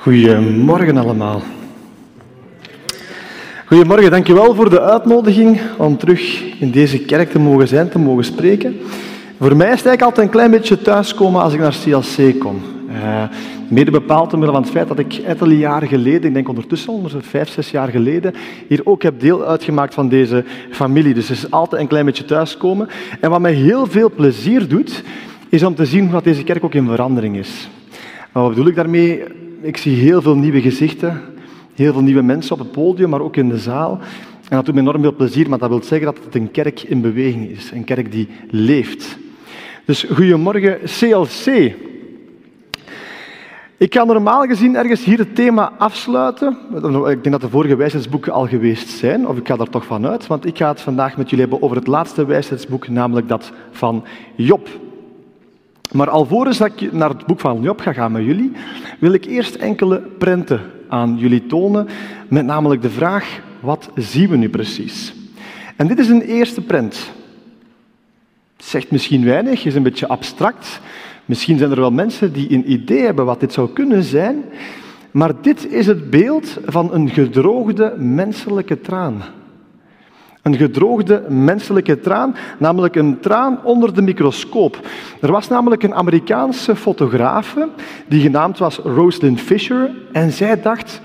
Goedemorgen allemaal. Goedemorgen, dankjewel voor de uitnodiging om terug in deze kerk te mogen zijn, te mogen spreken. Voor mij is het eigenlijk altijd een klein beetje thuiskomen als ik naar CLC kom. Uh, mede bepaald omwille van het feit dat ik enkele jaren geleden, ik denk ondertussen al vijf, zes jaar geleden, hier ook heb deel uitgemaakt van deze familie. Dus het is altijd een klein beetje thuiskomen. En wat mij heel veel plezier doet, is om te zien hoe deze kerk ook in verandering is. Wat bedoel ik daarmee? Ik zie heel veel nieuwe gezichten, heel veel nieuwe mensen op het podium, maar ook in de zaal. En dat doet me enorm veel plezier, maar dat wil zeggen dat het een kerk in beweging is, een kerk die leeft. Dus goedemorgen CLC. Ik ga normaal gezien ergens hier het thema afsluiten. Ik denk dat de vorige wijsheidsboeken al geweest zijn, of ik ga daar toch van uit, want ik ga het vandaag met jullie hebben over het laatste wijsheidsboek, namelijk dat van Job. Maar alvorens ik naar het boek van Job ga gaan met jullie, wil ik eerst enkele prenten aan jullie tonen, met namelijk de vraag, wat zien we nu precies? En dit is een eerste prent. Het zegt misschien weinig, is een beetje abstract. Misschien zijn er wel mensen die een idee hebben wat dit zou kunnen zijn, maar dit is het beeld van een gedroogde menselijke traan. Een gedroogde menselijke traan, namelijk een traan onder de microscoop. Er was namelijk een Amerikaanse fotografe die genaamd was Rosalind Fisher en zij dacht,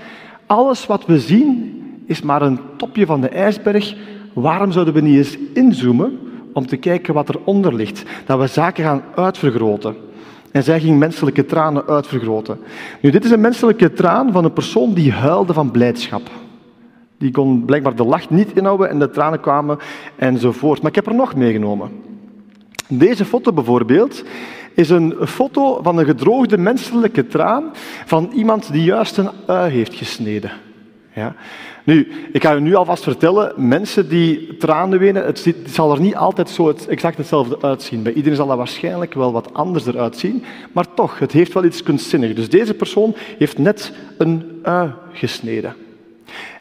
alles wat we zien is maar een topje van de ijsberg. Waarom zouden we niet eens inzoomen om te kijken wat eronder ligt? Dat we zaken gaan uitvergroten. En zij ging menselijke tranen uitvergroten. Nu, dit is een menselijke traan van een persoon die huilde van blijdschap. Die kon blijkbaar de lach niet inhouden en de tranen kwamen enzovoort. Maar ik heb er nog meegenomen. Deze foto bijvoorbeeld is een foto van een gedroogde menselijke traan van iemand die juist een ui heeft gesneden. Ja. Nu, ik ga u nu alvast vertellen, mensen die tranen wenen, het, zal er niet altijd zo exact hetzelfde uitzien. Bij iedereen zal dat waarschijnlijk wel wat anders eruit zien, maar toch, het heeft wel iets kunstzinnigs. Dus deze persoon heeft net een ui gesneden.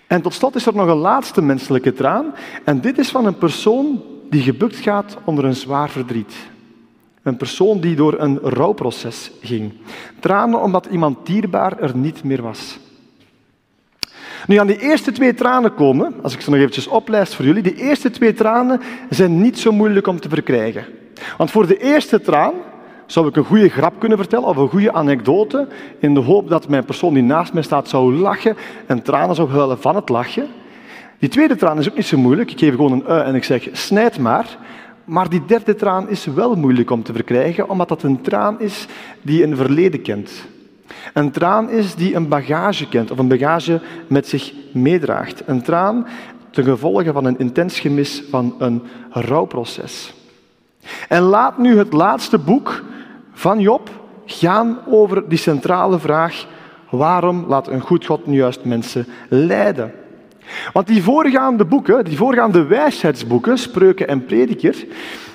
En tot slot is er nog een laatste menselijke traan. En dit is van een persoon die gebukt gaat onder een zwaar verdriet. Een persoon die door een rouwproces ging. Tranen omdat iemand dierbaar er niet meer was. Nu, aan die eerste twee tranen komen, als ik ze nog eventjes oplijst voor jullie, die eerste twee tranen zijn niet zo moeilijk om te verkrijgen. Want voor de eerste traan zou ik een goede grap kunnen vertellen of een goede anekdote in de hoop dat mijn persoon die naast mij staat zou lachen en tranen zou huilen van het lachen. Die tweede traan is ook niet zo moeilijk. Ik geef gewoon een ui en ik zeg snijd maar. Maar die derde traan is wel moeilijk om te verkrijgen, omdat dat een traan is die een verleden kent. Een traan is die een bagage kent, of een bagage met zich meedraagt. Een traan ten gevolge van een intens gemis van een rouwproces. En laat nu het laatste boek van Job gaan over die centrale vraag: waarom laat een goed God nu juist mensen lijden? Want die voorgaande boeken, die voorgaande wijsheidsboeken, spreuken en prediker,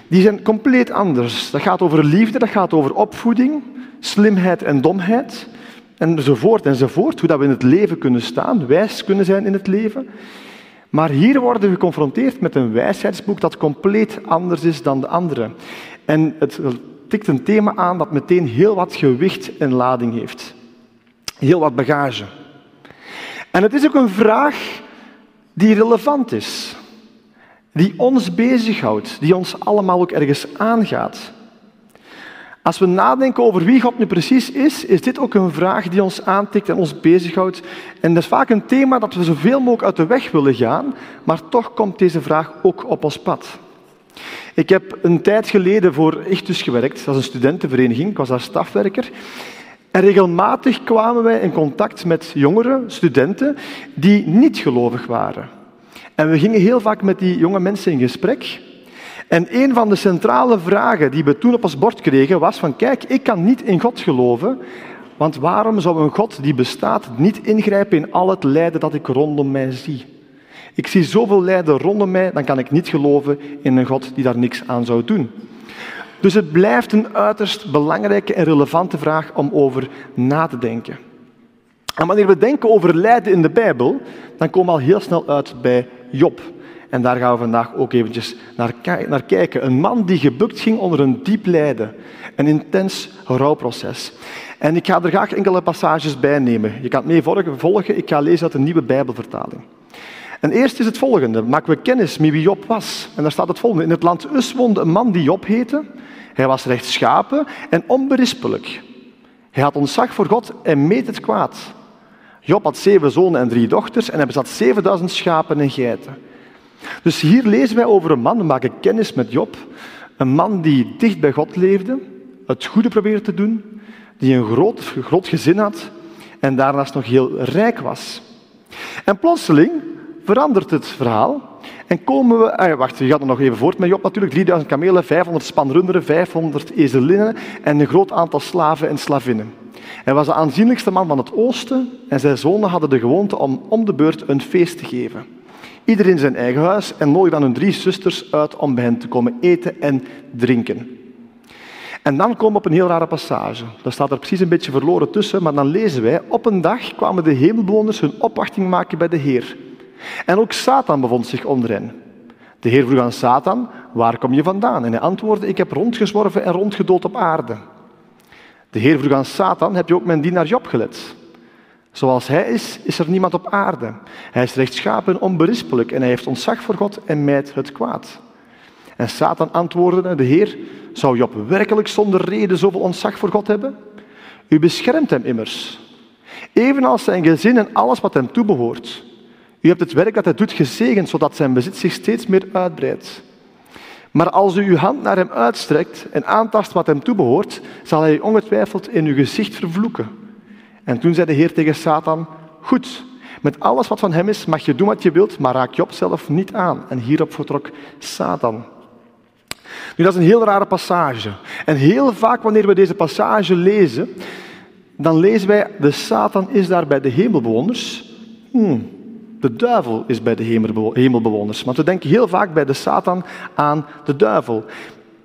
die zijn compleet anders. Dat gaat over liefde, dat gaat over opvoeding, slimheid en domheid, enzovoort enzovoort. Hoe dat we in het leven kunnen staan, wijs kunnen zijn in het leven. Maar hier worden we geconfronteerd met een wijsheidsboek dat compleet anders is dan de andere. En het tikt een thema aan dat meteen heel wat gewicht en lading heeft. Heel wat bagage. En het is ook een vraag die relevant is. Die ons bezighoudt, die ons allemaal ook ergens aangaat. Als we nadenken over wie God nu precies is, is dit ook een vraag die ons aantikt en ons bezighoudt. En dat is vaak een thema dat we zoveel mogelijk uit de weg willen gaan, maar toch komt deze vraag ook op ons pad. Ik heb een tijd geleden voor Ichtus gewerkt, dat is een studentenvereniging, ik was daar stafwerker. En regelmatig kwamen wij in contact met jongeren, studenten, die niet gelovig waren. En we gingen heel vaak met die jonge mensen in gesprek. En een van de centrale vragen die we toen op ons bord kregen was van kijk, ik kan niet in God geloven, want waarom zou een God die bestaat niet ingrijpen in al het lijden dat ik rondom mij zie? Ik zie zoveel lijden rondom mij, dan kan ik niet geloven in een God die daar niks aan zou doen. Dus het blijft een uiterst belangrijke en relevante vraag om over na te denken. En wanneer we denken over lijden in de Bijbel, dan komen we al heel snel uit bij Job. En daar gaan we vandaag ook eventjes naar, naar kijken. Een man die gebukt ging onder een diep lijden, een intens rouwproces. En ik ga er graag enkele passages bij nemen. Je kan het mee volgen. Ik ga lezen uit de nieuwe Bijbelvertaling. En eerst is het volgende. Maken we kennis met wie Job was. En daar staat het volgende. In het land Us woonde een man die Job heette. Hij was rechtschapen en onberispelijk. Hij had ontzag voor God en meet het kwaad. Job had zeven zonen en drie dochters en hij bezat 7000 schapen en geiten. Dus hier lezen wij over een man, we maken kennis met Job. Een man die dicht bij God leefde, het goede probeerde te doen, die een groot, groot gezin had en daarnaast nog heel rijk was. En plotseling verandert het verhaal en komen we... Ah, wacht, je gaat er nog even voort met Job natuurlijk. 3000 kamelen, 500 span runderen, 500 ezelinnen en een groot aantal slaven en slavinnen. Hij was de aanzienlijkste man van het oosten en zijn zonen hadden de gewoonte om om de beurt een feest te geven. Iedereen in zijn eigen huis en nodigde dan hun drie zusters uit om bij hen te komen eten en drinken. En dan komen we op een heel rare passage. Daar staat er precies een beetje verloren tussen, maar dan lezen wij: Op een dag kwamen de hemelbewoners hun opwachting maken bij de Heer. En ook Satan bevond zich onder hen. De Heer vroeg aan Satan: Waar kom je vandaan? En hij antwoordde: Ik heb rondgezworven en rondgedood op aarde. De Heer vroeg aan Satan: Heb je ook mijn dienaar Job gelet? Zoals hij is, is er niemand op aarde. Hij is rechtschapen en onberispelijk en hij heeft ontzag voor God en mijt het kwaad. En Satan antwoordde de Heer, zou Job werkelijk zonder reden zoveel ontzag voor God hebben? U beschermt hem immers, evenals zijn gezin en alles wat hem toebehoort. U hebt het werk dat hij doet gezegend, zodat zijn bezit zich steeds meer uitbreidt. Maar als u uw hand naar hem uitstrekt en aantast wat hem toebehoort, zal hij ongetwijfeld in uw gezicht vervloeken. En toen zei de Heer tegen Satan, goed, met alles wat van hem is mag je doen wat je wilt, maar raak Job zelf niet aan. En hierop vertrok Satan. Nu, dat is een heel rare passage. En heel vaak wanneer we deze passage lezen, dan lezen wij, de Satan is daar bij de hemelbewoners. Hmm, de duivel is bij de hemelbewoners. Want we denken heel vaak bij de Satan aan de duivel.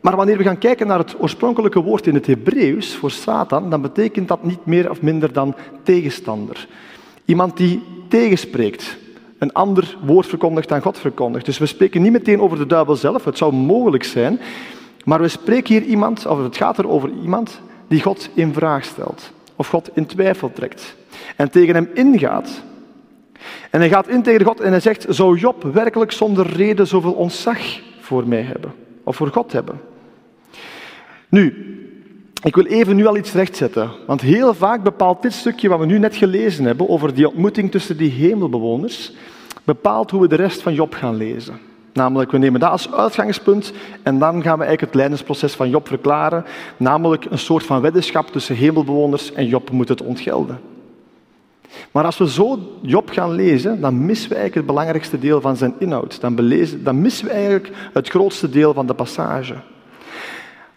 Maar wanneer we gaan kijken naar het oorspronkelijke woord in het Hebreeuws voor Satan, dan betekent dat niet meer of minder dan tegenstander. Iemand die tegenspreekt, een ander woord verkondigt dan God verkondigt. Dus we spreken niet meteen over de duivel zelf, het zou mogelijk zijn, maar we spreken hier iemand, of het gaat er over iemand die God in vraag stelt, of God in twijfel trekt en tegen hem ingaat. En hij gaat in tegen God en hij zegt, zou Job werkelijk zonder reden zoveel ontzag voor mij hebben, of voor God hebben? Nu, ik wil even nu al iets rechtzetten, want heel vaak bepaalt dit stukje wat we nu net gelezen hebben over die ontmoeting tussen die hemelbewoners, bepaalt hoe we de rest van Job gaan lezen. Namelijk, we nemen dat als uitgangspunt en dan gaan we eigenlijk het lijdensproces van Job verklaren, namelijk een soort van weddenschap tussen hemelbewoners en Job moet het ontgelden. Maar als we zo Job gaan lezen, dan missen we eigenlijk het belangrijkste deel van zijn inhoud. Dan, belezen, dan missen we eigenlijk het grootste deel van de passage.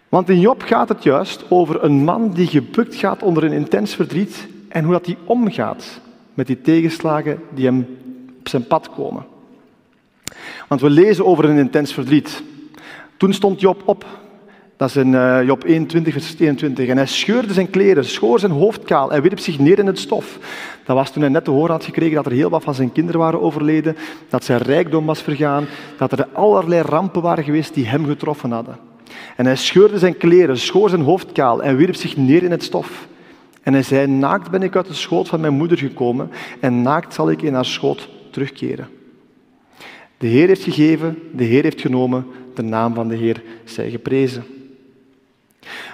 Want in Job gaat het juist over een man die gebukt gaat onder een intens verdriet en hoe dat hij omgaat met die tegenslagen die hem op zijn pad komen. Want we lezen over een intens verdriet. Toen stond Job op. Dat is in uh, Job 21, vers 21. En hij scheurde zijn kleren, schoor zijn hoofd kaal en wierp zich neer in het stof. Dat was toen hij net te horen had gekregen dat er heel wat van zijn kinderen waren overleden, dat zijn rijkdom was vergaan, dat er allerlei rampen waren geweest die hem getroffen hadden. En hij scheurde zijn kleren, schoor zijn hoofd kaal en wierp zich neer in het stof. En hij zei, naakt ben ik uit de schoot van mijn moeder gekomen en naakt zal ik in haar schoot terugkeren. De Heer heeft gegeven, de Heer heeft genomen, de naam van de Heer zij geprezen.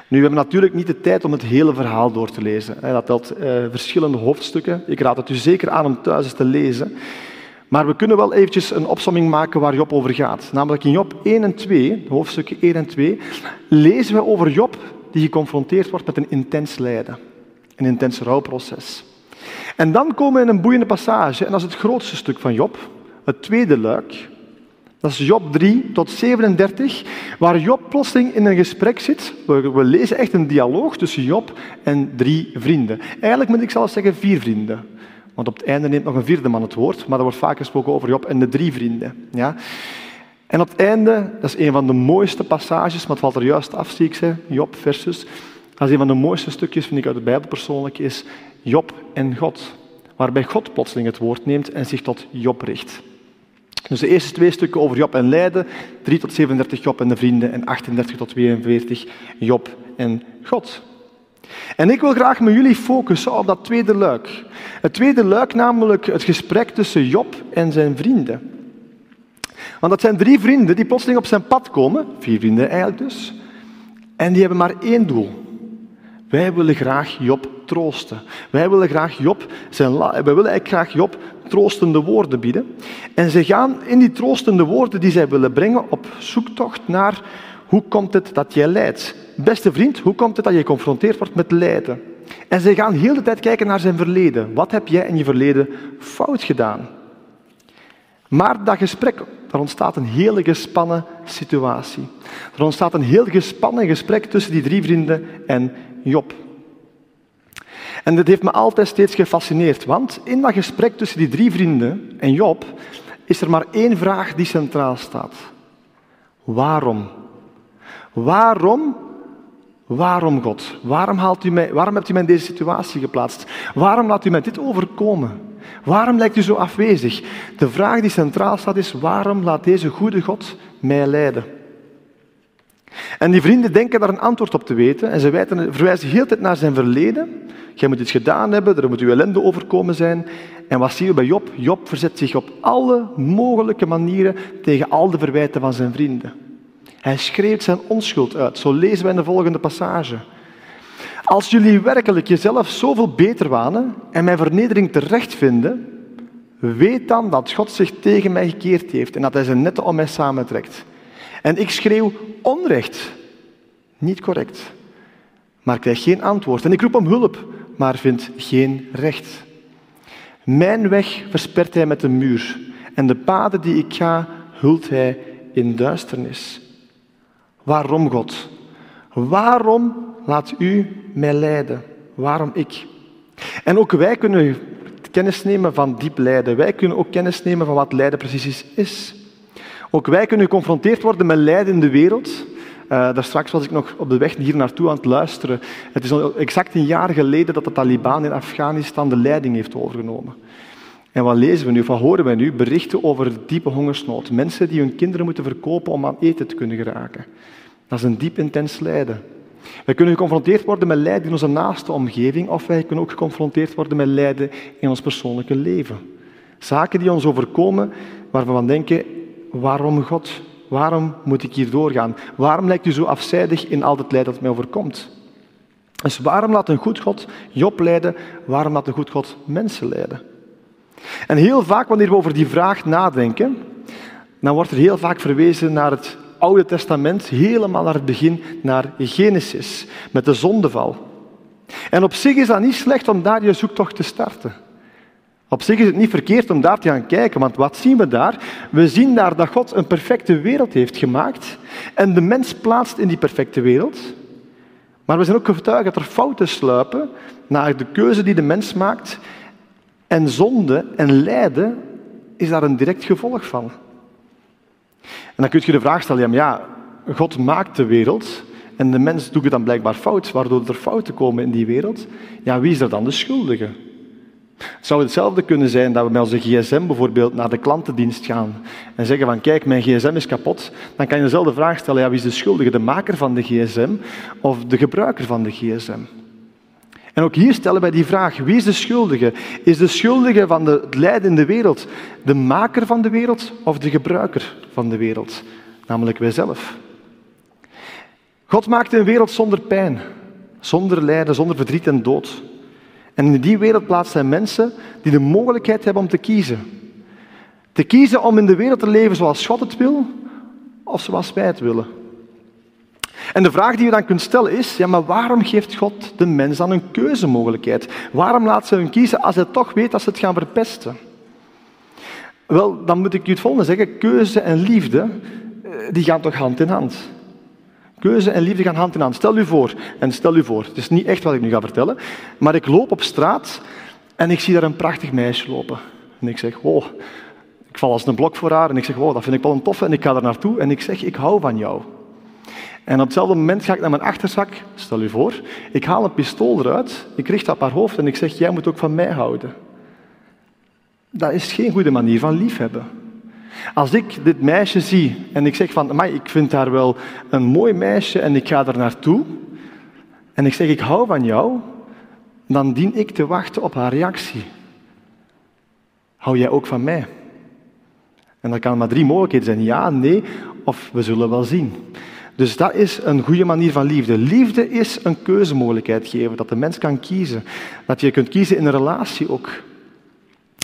Nu, we hebben natuurlijk niet de tijd om het hele verhaal door te lezen. Dat telt eh, verschillende hoofdstukken. Ik raad het u zeker aan om thuis eens te lezen. Maar we kunnen wel eventjes een opsomming maken waar Job over gaat. Namelijk in Job 1 en 2, hoofdstukken 1 en 2, lezen we over Job die geconfronteerd wordt met een intens lijden. Een intens rouwproces. En dan komen we in een boeiende passage, en dat is het grootste stuk van Job, het tweede luik. Dat is Job 3 tot 37, waar Job plotseling in een gesprek zit. We, lezen echt een dialoog tussen Job en drie vrienden. Eigenlijk moet ik zelfs zeggen vier vrienden. Want op het einde neemt nog een vierde man het woord, maar er wordt vaak gesproken over Job en de drie vrienden. Ja? En op het einde, dat is een van de mooiste passages, maar het valt er juist af, zie ik ze, Job versus. Dat is een van de mooiste stukjes, vind ik, uit de Bijbel persoonlijk, is Job en God. Waarbij God plotseling het woord neemt en zich tot Job richt. Dus de eerste twee stukken over Job en lijden, 3 tot 37 Job en de vrienden en 38 tot 42 Job en God. En ik wil graag met jullie focussen op dat tweede luik. Het tweede luik, namelijk het gesprek tussen Job en zijn vrienden. Want dat zijn drie vrienden die plotseling op zijn pad komen, vier vrienden eigenlijk dus, en die hebben maar één doel. Wij willen graag Job troosten. Wij willen graag Job, zijn, wij willen eigenlijk graag Job troostende woorden bieden. En ze gaan in die troostende woorden die zij willen brengen op zoektocht naar hoe komt het dat jij lijdt. Beste vriend, hoe komt het dat je geconfronteerd wordt met lijden? En ze gaan heel de tijd kijken naar zijn verleden. Wat heb jij in je verleden fout gedaan? Maar dat gesprek, er ontstaat een hele gespannen situatie. Er ontstaat een heel gespannen gesprek tussen die drie vrienden en Job. En dit heeft me altijd steeds gefascineerd, want in dat gesprek tussen die drie vrienden en Job is er maar één vraag die centraal staat. Waarom? Waarom? Waarom God? Waarom, haalt u mij, waarom hebt u mij in deze situatie geplaatst? Waarom laat u mij dit overkomen? Waarom lijkt u zo afwezig? De vraag die centraal staat is, waarom laat deze goede God mij leiden? En die vrienden denken daar een antwoord op te weten en ze verwijzen heel tijd naar zijn verleden. Jij moet iets gedaan hebben, er moet uw ellende overkomen zijn. En wat zien we bij Job? Job verzet zich op alle mogelijke manieren tegen al de verwijten van zijn vrienden. Hij schreeuwt zijn onschuld uit. Zo lezen we in de volgende passage. Als jullie werkelijk jezelf zoveel beter wanen en mijn vernedering terecht vinden, weet dan dat God zich tegen mij gekeerd heeft en dat hij zijn netten om mij samentrekt. En ik schreeuw onrecht, niet correct, maar krijg geen antwoord. En ik roep om hulp, maar vind geen recht. Mijn weg verspert hij met een muur en de paden die ik ga, hult hij in duisternis. Waarom, God? Waarom laat u mij leiden? Waarom ik? En ook wij kunnen kennis nemen van diep lijden. Wij kunnen ook kennis nemen van wat lijden precies is. Ook wij kunnen geconfronteerd worden met lijden in de wereld. Uh, daar straks was ik nog op de weg hier naartoe aan het luisteren. Het is exact een jaar geleden dat de Taliban in Afghanistan de leiding heeft overgenomen. En wat lezen we nu, wat horen we nu? Berichten over diepe hongersnood. Mensen die hun kinderen moeten verkopen om aan eten te kunnen geraken. Dat is een diep intens lijden. Wij kunnen geconfronteerd worden met lijden in onze naaste omgeving, of wij kunnen ook geconfronteerd worden met lijden in ons persoonlijke leven. Zaken die ons overkomen, waarvan we denken, waarom God? Waarom moet ik hier doorgaan? Waarom lijkt u zo afzijdig in al het lijden dat mij overkomt? Dus waarom laat een goed God Job lijden? Waarom laat een goed God mensen lijden? En heel vaak wanneer we over die vraag nadenken, dan wordt er heel vaak verwezen naar het Oude Testament, helemaal naar het begin, naar Genesis, met de zondeval. En op zich is dat niet slecht om daar je zoektocht te starten. Op zich is het niet verkeerd om daar te gaan kijken, want wat zien we daar? We zien daar dat God een perfecte wereld heeft gemaakt en de mens plaatst in die perfecte wereld. Maar we zijn ook getuigen dat er fouten sluipen naar de keuze die de mens maakt. En zonde en lijden is daar een direct gevolg van. En dan kun je de vraag stellen, ja, God maakt de wereld en de mens doet het dan blijkbaar fout, waardoor er fouten komen in die wereld. Ja, wie is er dan de schuldige? Zou hetzelfde kunnen zijn dat we met onze gsm bijvoorbeeld naar de klantendienst gaan en zeggen van kijk, mijn gsm is kapot, dan kan je dezelfde vraag stellen, ja, wie is de schuldige, de maker van de gsm of de gebruiker van de gsm? En ook hier stellen wij die vraag, wie is de schuldige? Is de schuldige van het lijden de wereld de maker van de wereld of de gebruiker van de wereld? Namelijk wijzelf. God maakte een wereld zonder pijn, zonder lijden, zonder verdriet en dood. En in die wereld plaatst hij mensen die de mogelijkheid hebben om te kiezen. Te kiezen om in de wereld te leven zoals God het wil of zoals wij het willen. En de vraag die je dan kunt stellen is, ja, maar waarom geeft God de mens dan een keuzemogelijkheid? Waarom laat ze hun kiezen als hij toch weet dat ze het gaan verpesten? Wel, dan moet ik je het volgende zeggen. Keuze en liefde, eh, die gaan toch hand in hand? Keuze en liefde gaan hand in hand. Stel u voor, en stel u voor, het is niet echt wat ik nu ga vertellen, maar ik loop op straat en ik zie daar een prachtig meisje lopen. En ik zeg, oh, ik val als een blok voor haar en ik zeg, wow, dat vind ik wel een toffe en ik ga er naartoe en ik zeg, ik hou van jou. En op hetzelfde moment ga ik naar mijn achterzak, stel u voor, ik haal een pistool eruit, ik richt op haar hoofd en ik zeg, jij moet ook van mij houden. Dat is geen goede manier van liefhebben. Als ik dit meisje zie en ik zeg van, maar ik vind haar wel een mooi meisje en ik ga er naartoe, en ik zeg ik hou van jou, dan dien ik te wachten op haar reactie. Hou jij ook van mij? En dan kan maar drie mogelijkheden zijn: ja, nee, of we zullen wel zien. Dus dat is een goede manier van liefde. Liefde is een keuzemogelijkheid geven, dat de mens kan kiezen. Dat je kunt kiezen in een relatie ook.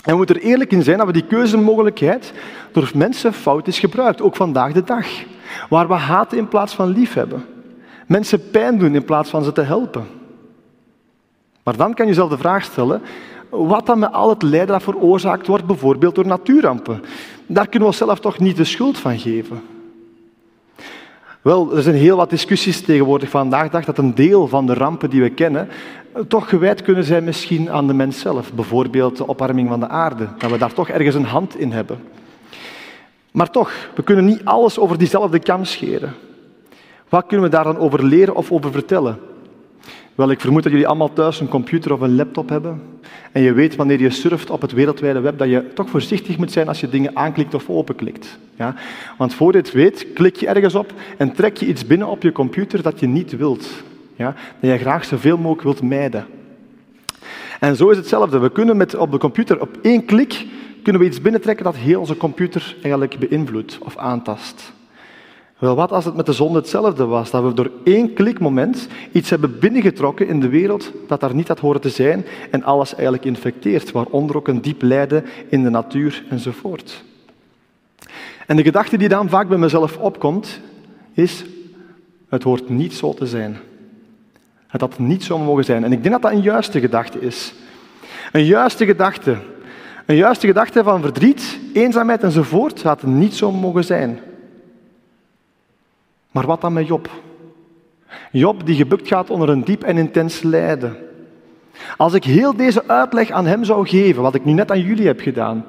En we moeten er eerlijk in zijn dat we die keuzemogelijkheid door mensen fout is gebruikt, ook vandaag de dag. Waar we haten in plaats van lief hebben. Mensen pijn doen in plaats van ze te helpen. Maar dan kan je jezelf de vraag stellen, wat dan met al het lijden dat veroorzaakt wordt, bijvoorbeeld door natuurrampen. Daar kunnen we onszelf toch niet de schuld van geven. Wel, er zijn heel wat discussies tegenwoordig vandaag dag dat een deel van de rampen die we kennen toch gewijd kunnen zijn misschien aan de mens zelf. Bijvoorbeeld de opwarming van de aarde, dat we daar toch ergens een hand in hebben. Maar toch, we kunnen niet alles over diezelfde kam scheren. Wat kunnen we daar dan over leren of over vertellen? Wel, ik vermoed dat jullie allemaal thuis een computer of een laptop hebben. En je weet wanneer je surft op het wereldwijde web dat je toch voorzichtig moet zijn als je dingen aanklikt of openklikt. Ja? Want voor je het weet, klik je ergens op en trek je iets binnen op je computer dat je niet wilt. Dat je graag zoveel mogelijk wilt mijden. En zo is hetzelfde. We kunnen met, op de computer op één klik kunnen we iets binnentrekken dat heel onze computer eigenlijk beïnvloedt of aantast. Wel, wat als het met de zon hetzelfde was? Dat we door één klikmoment iets hebben binnengetrokken in de wereld dat daar niet had horen te zijn en alles eigenlijk infecteert, waaronder ook een diep lijden in de natuur enzovoort. En de gedachte die dan vaak bij mezelf opkomt, is: het hoort niet zo te zijn. Het had niet zo mogen zijn. En ik denk dat dat een juiste gedachte is. Een juiste gedachte. Een juiste gedachte van verdriet, eenzaamheid enzovoort had niet zo mogen zijn. Maar wat dan met Job? Job die gebukt gaat onder een diep en intens lijden. Als ik heel deze uitleg aan hem zou geven, wat ik nu net aan jullie heb gedaan,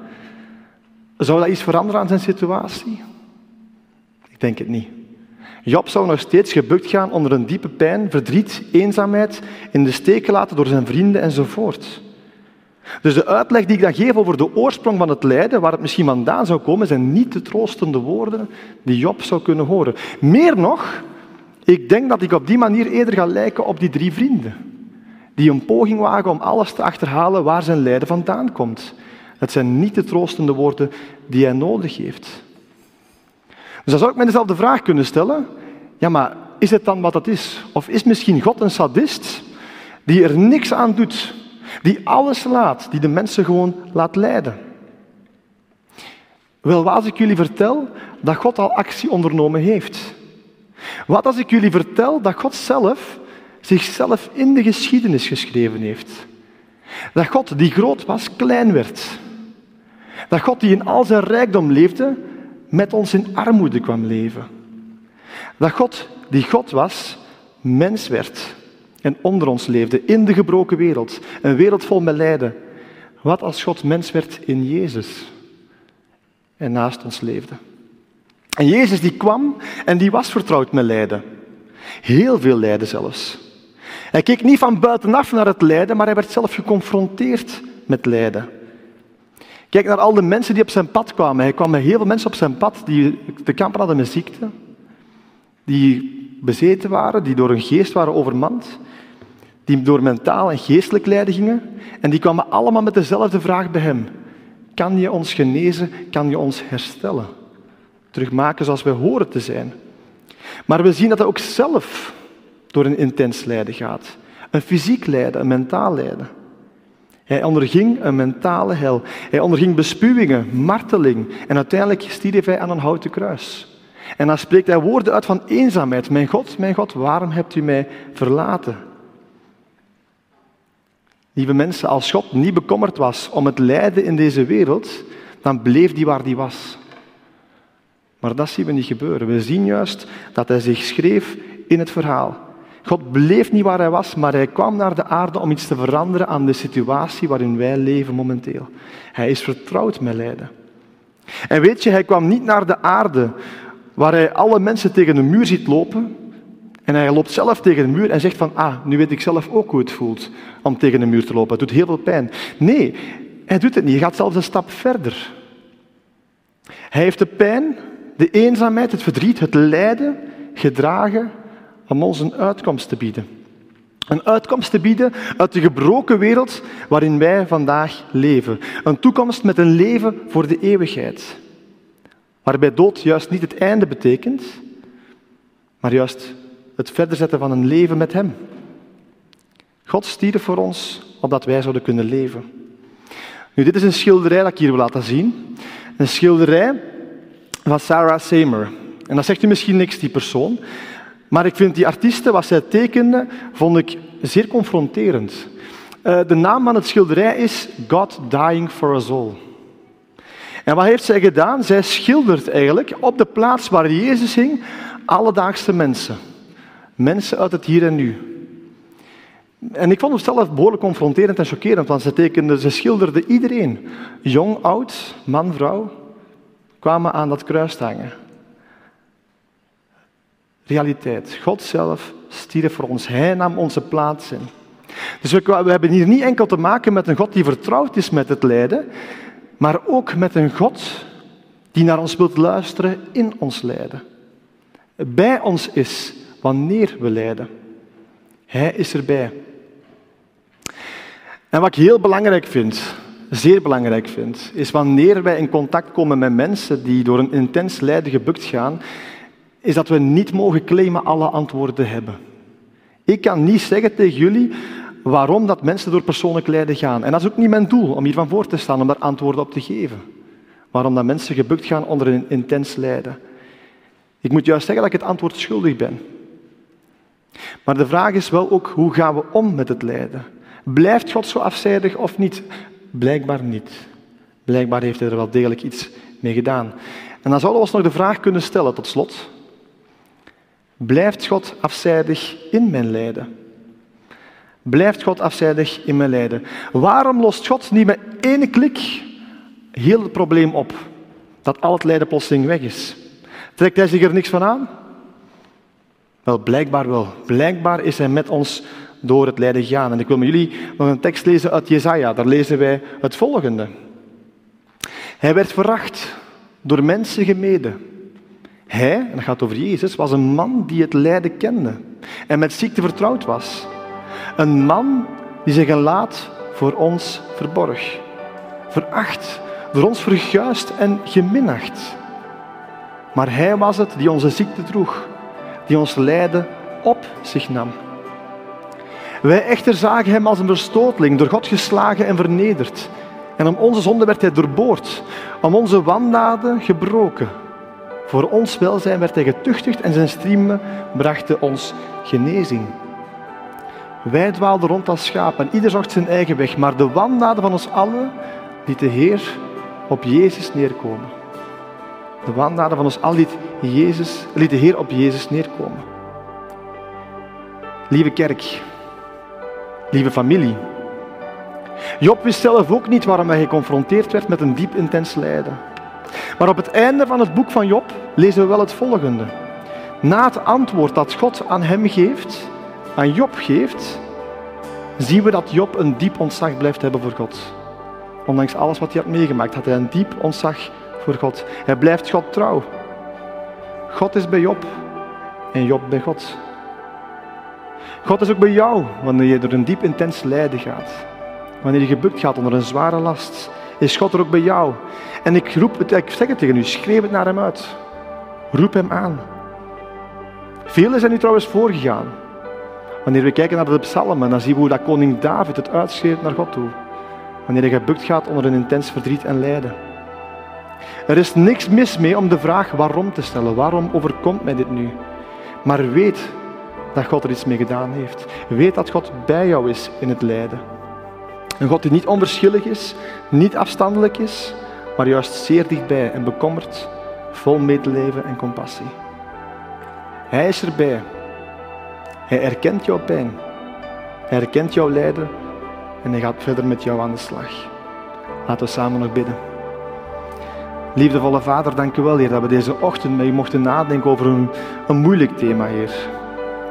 zou dat iets veranderen aan zijn situatie? Ik denk het niet. Job zou nog steeds gebukt gaan onder een diepe pijn, verdriet, eenzaamheid, in de steek gelaten door zijn vrienden enzovoort. Dus de uitleg die ik dan geef over de oorsprong van het lijden, waar het misschien vandaan zou komen, zijn niet de troostende woorden die Job zou kunnen horen. Meer nog, ik denk dat ik op die manier eerder ga lijken op die drie vrienden. Die een poging wagen om alles te achterhalen waar zijn lijden vandaan komt. Het zijn niet de troostende woorden die hij nodig heeft. Dus dan zou ik mij dezelfde vraag kunnen stellen. Ja, maar is het dan wat het is? Of is misschien God een sadist die er niks aan doet die alles laat, die de mensen gewoon laat lijden. Wel, wat als ik jullie vertel dat God al actie ondernomen heeft? Wat als ik jullie vertel dat God zelf zichzelf in de geschiedenis geschreven heeft? Dat God die groot was, klein werd. Dat God die in al zijn rijkdom leefde, met ons in armoede kwam leven. Dat God die God was, mens werd en onder ons leefde, in de gebroken wereld. Een wereld vol met lijden. Wat als God mens werd in Jezus en naast ons leefde? En Jezus die kwam en die was vertrouwd met lijden. Heel veel lijden zelfs. Hij keek niet van buitenaf naar het lijden, maar hij werd zelf geconfronteerd met lijden. Kijk naar al de mensen die op zijn pad kwamen. Hij kwam met heel veel mensen op zijn pad die te kampen hadden met ziekte, die bezeten waren, die door een geest waren overmand, die door mentaal en geestelijk lijden gingen. En die kwamen allemaal met dezelfde vraag bij hem. Kan je ons genezen? Kan je ons herstellen? Terugmaken zoals wij horen te zijn. Maar we zien dat hij ook zelf door een intens lijden gaat. Een fysiek lijden, een mentaal lijden. Hij onderging een mentale hel. Hij onderging bespuwingen, marteling en uiteindelijk stierf hij aan een houten kruis. En dan spreekt hij woorden uit van eenzaamheid. Mijn God, mijn God, waarom hebt u mij verlaten? Lieve mensen, als God niet bekommerd was om het lijden in deze wereld, dan bleef die waar die was. Maar dat zien we niet gebeuren. We zien juist dat hij zich schreef in het verhaal. God bleef niet waar hij was, maar hij kwam naar de aarde om iets te veranderen aan de situatie waarin wij leven momenteel. Hij is vertrouwd met lijden. En weet je, hij kwam niet naar de aarde waar hij alle mensen tegen de muur ziet lopen en hij loopt zelf tegen de muur en zegt van, ah, nu weet ik zelf ook hoe het voelt om tegen de muur te lopen. Het doet heel veel pijn. Nee, hij doet het niet. Hij gaat zelfs een stap verder. Hij heeft de pijn, de eenzaamheid, het verdriet, het lijden gedragen om ons een uitkomst te bieden. Een uitkomst te bieden uit de gebroken wereld waarin wij vandaag leven. Een toekomst met een leven voor de eeuwigheid. Waarbij dood juist niet het einde betekent, maar juist het verder zetten van een leven met Hem. God stierf voor ons opdat wij zouden kunnen leven. Nu, dit is een schilderij dat ik hier wil laten zien. Een schilderij van Sarah Seymour. En dat zegt u misschien niks, die persoon. Maar ik vind die artiesten, wat zij tekende, vond ik zeer confronterend. Uh, de naam van het schilderij is God Dying for Us All. En wat heeft zij gedaan? Zij schildert eigenlijk op de plaats waar Jezus hing alledaagse mensen. Mensen uit het hier en nu. En ik vond het zelf behoorlijk confronterend en chockerend, want ze, tekende, ze schilderde iedereen. Jong, oud, man, vrouw, kwamen aan dat kruis hangen. Realiteit. God zelf stierf voor ons. Hij nam onze plaats in. Dus we, we hebben hier niet enkel te maken met een God die vertrouwd is met het lijden, maar ook met een God die naar ons wilt luisteren in ons lijden. Bij ons is wanneer we lijden. Hij is erbij. En wat ik heel belangrijk vind, zeer belangrijk vind, is wanneer wij in contact komen met mensen die door een intens lijden gebukt gaan, is dat we niet mogen claimen alle antwoorden hebben. Ik kan niet zeggen tegen jullie waarom dat mensen door persoonlijk lijden gaan. En dat is ook niet mijn doel om hiervan voor te staan, om daar antwoorden op te geven. Waarom dat mensen gebukt gaan onder een intens lijden. Ik moet juist zeggen dat ik het antwoord schuldig ben. Maar de vraag is wel ook, hoe gaan we om met het lijden? Blijft God zo afzijdig of niet? Blijkbaar niet. Blijkbaar heeft hij er wel degelijk iets mee gedaan. En dan zouden we ons nog de vraag kunnen stellen tot slot. Blijft God afzijdig in mijn lijden? Blijft God afzijdig in mijn lijden? Waarom lost God niet met één klik heel het probleem op? Dat al het lijden plotseling weg is. Trekt hij zich er niks van aan? Wel, blijkbaar wel. Blijkbaar is hij met ons door het lijden gaan. En ik wil met jullie nog een tekst lezen uit Jezaja. Daar lezen wij het volgende. Hij werd veracht, door mensen gemeden. Hij, en dat gaat over Jezus, was een man die het lijden kende en met ziekte vertrouwd was. Een man die zijn gelaat voor ons verborg. Veracht, door ons verguist en geminacht. Maar hij was het die onze ziekte droeg, die ons lijden op zich nam. Wij echter zagen hem als een verstootling, door God geslagen en vernederd. En om onze zonde werd hij doorboord, om onze wandaden gebroken. Voor ons welzijn werd hij getuchtigd en zijn striemen brachten ons genezing. Wij dwaalden rond als schapen en ieder zocht zijn eigen weg, maar de wandaden van ons allen liet de Heer op Jezus neerkomen. De wandaden van ons allen liet, Jezus, liet de Heer op Jezus neerkomen. Lieve kerk, lieve familie. Job wist zelf ook niet waarom hij geconfronteerd werd met een diep intens lijden. Maar op het einde van het boek van Job lezen we wel het volgende. Na het antwoord dat God aan hem geeft, aan Job geeft, zien we dat Job een diep ontzag blijft hebben voor God. Ondanks alles wat hij had meegemaakt, had hij een diep ontzag voor God. Hij blijft God trouw. God is bij Job en Job bij God. God is ook bij jou wanneer je door een diep intens lijden gaat. Wanneer je gebukt gaat onder een zware last, is God er ook bij jou. En ik roep het, ik zeg het tegen u, schreeuw het naar hem uit. Roep hem aan. Velen zijn nu trouwens voorgegaan. Wanneer we kijken naar de psalmen, dan zien we hoe dat koning David het uitschreeuwt naar God toe. Wanneer hij gebukt gaat onder een intens verdriet en lijden. Er is niks mis mee om de vraag waarom te stellen. Waarom overkomt mij dit nu? Maar weet dat God er iets mee gedaan heeft. Weet dat God bij jou is in het lijden. Een God die niet onverschillig is, niet afstandelijk is, maar juist zeer dichtbij en bekommerd, vol medeleven en compassie. Hij is erbij. Hij erkent jouw pijn. Hij erkent jouw lijden en hij gaat verder met jou aan de slag. Laten we samen nog bidden. Liefdevolle Vader, dank u wel, Heer, dat we deze ochtend met u mochten nadenken over een, een moeilijk thema, Heer.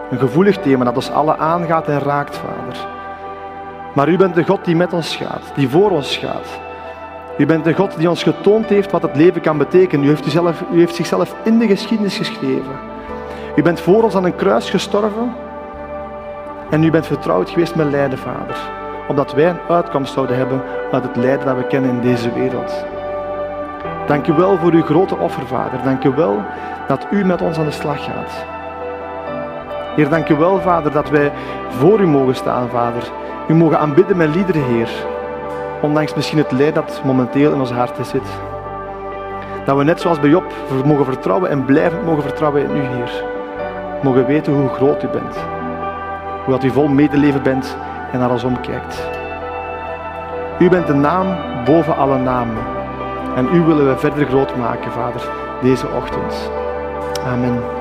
Een gevoelig thema dat ons alle aangaat en raakt, Vader. Maar u bent de God die met ons gaat, die voor ons gaat. U bent de God die ons getoond heeft wat het leven kan betekenen. U heeft, u, zelf, u heeft zichzelf in de geschiedenis geschreven. U bent voor ons aan een kruis gestorven En u bent vertrouwd geweest met lijden, Vader. Opdat wij een uitkomst zouden hebben uit het lijden dat we kennen in deze wereld. Dank u wel voor uw grote offer, Vader. Dank u wel dat u met ons aan de slag gaat. Heer, dank u wel, Vader, dat wij voor u mogen staan, Vader. U mogen aanbidden met liederen, Heer. Ondanks misschien het lijden dat momenteel in ons hart zit. Dat we net zoals bij Job mogen vertrouwen en blijven mogen vertrouwen in u, Heer. Mogen weten hoe groot u bent. Hoe dat u vol medeleven bent en naar ons omkijkt. U bent de naam boven alle namen. En u willen we verder groot maken, Vader, deze ochtend. Amen.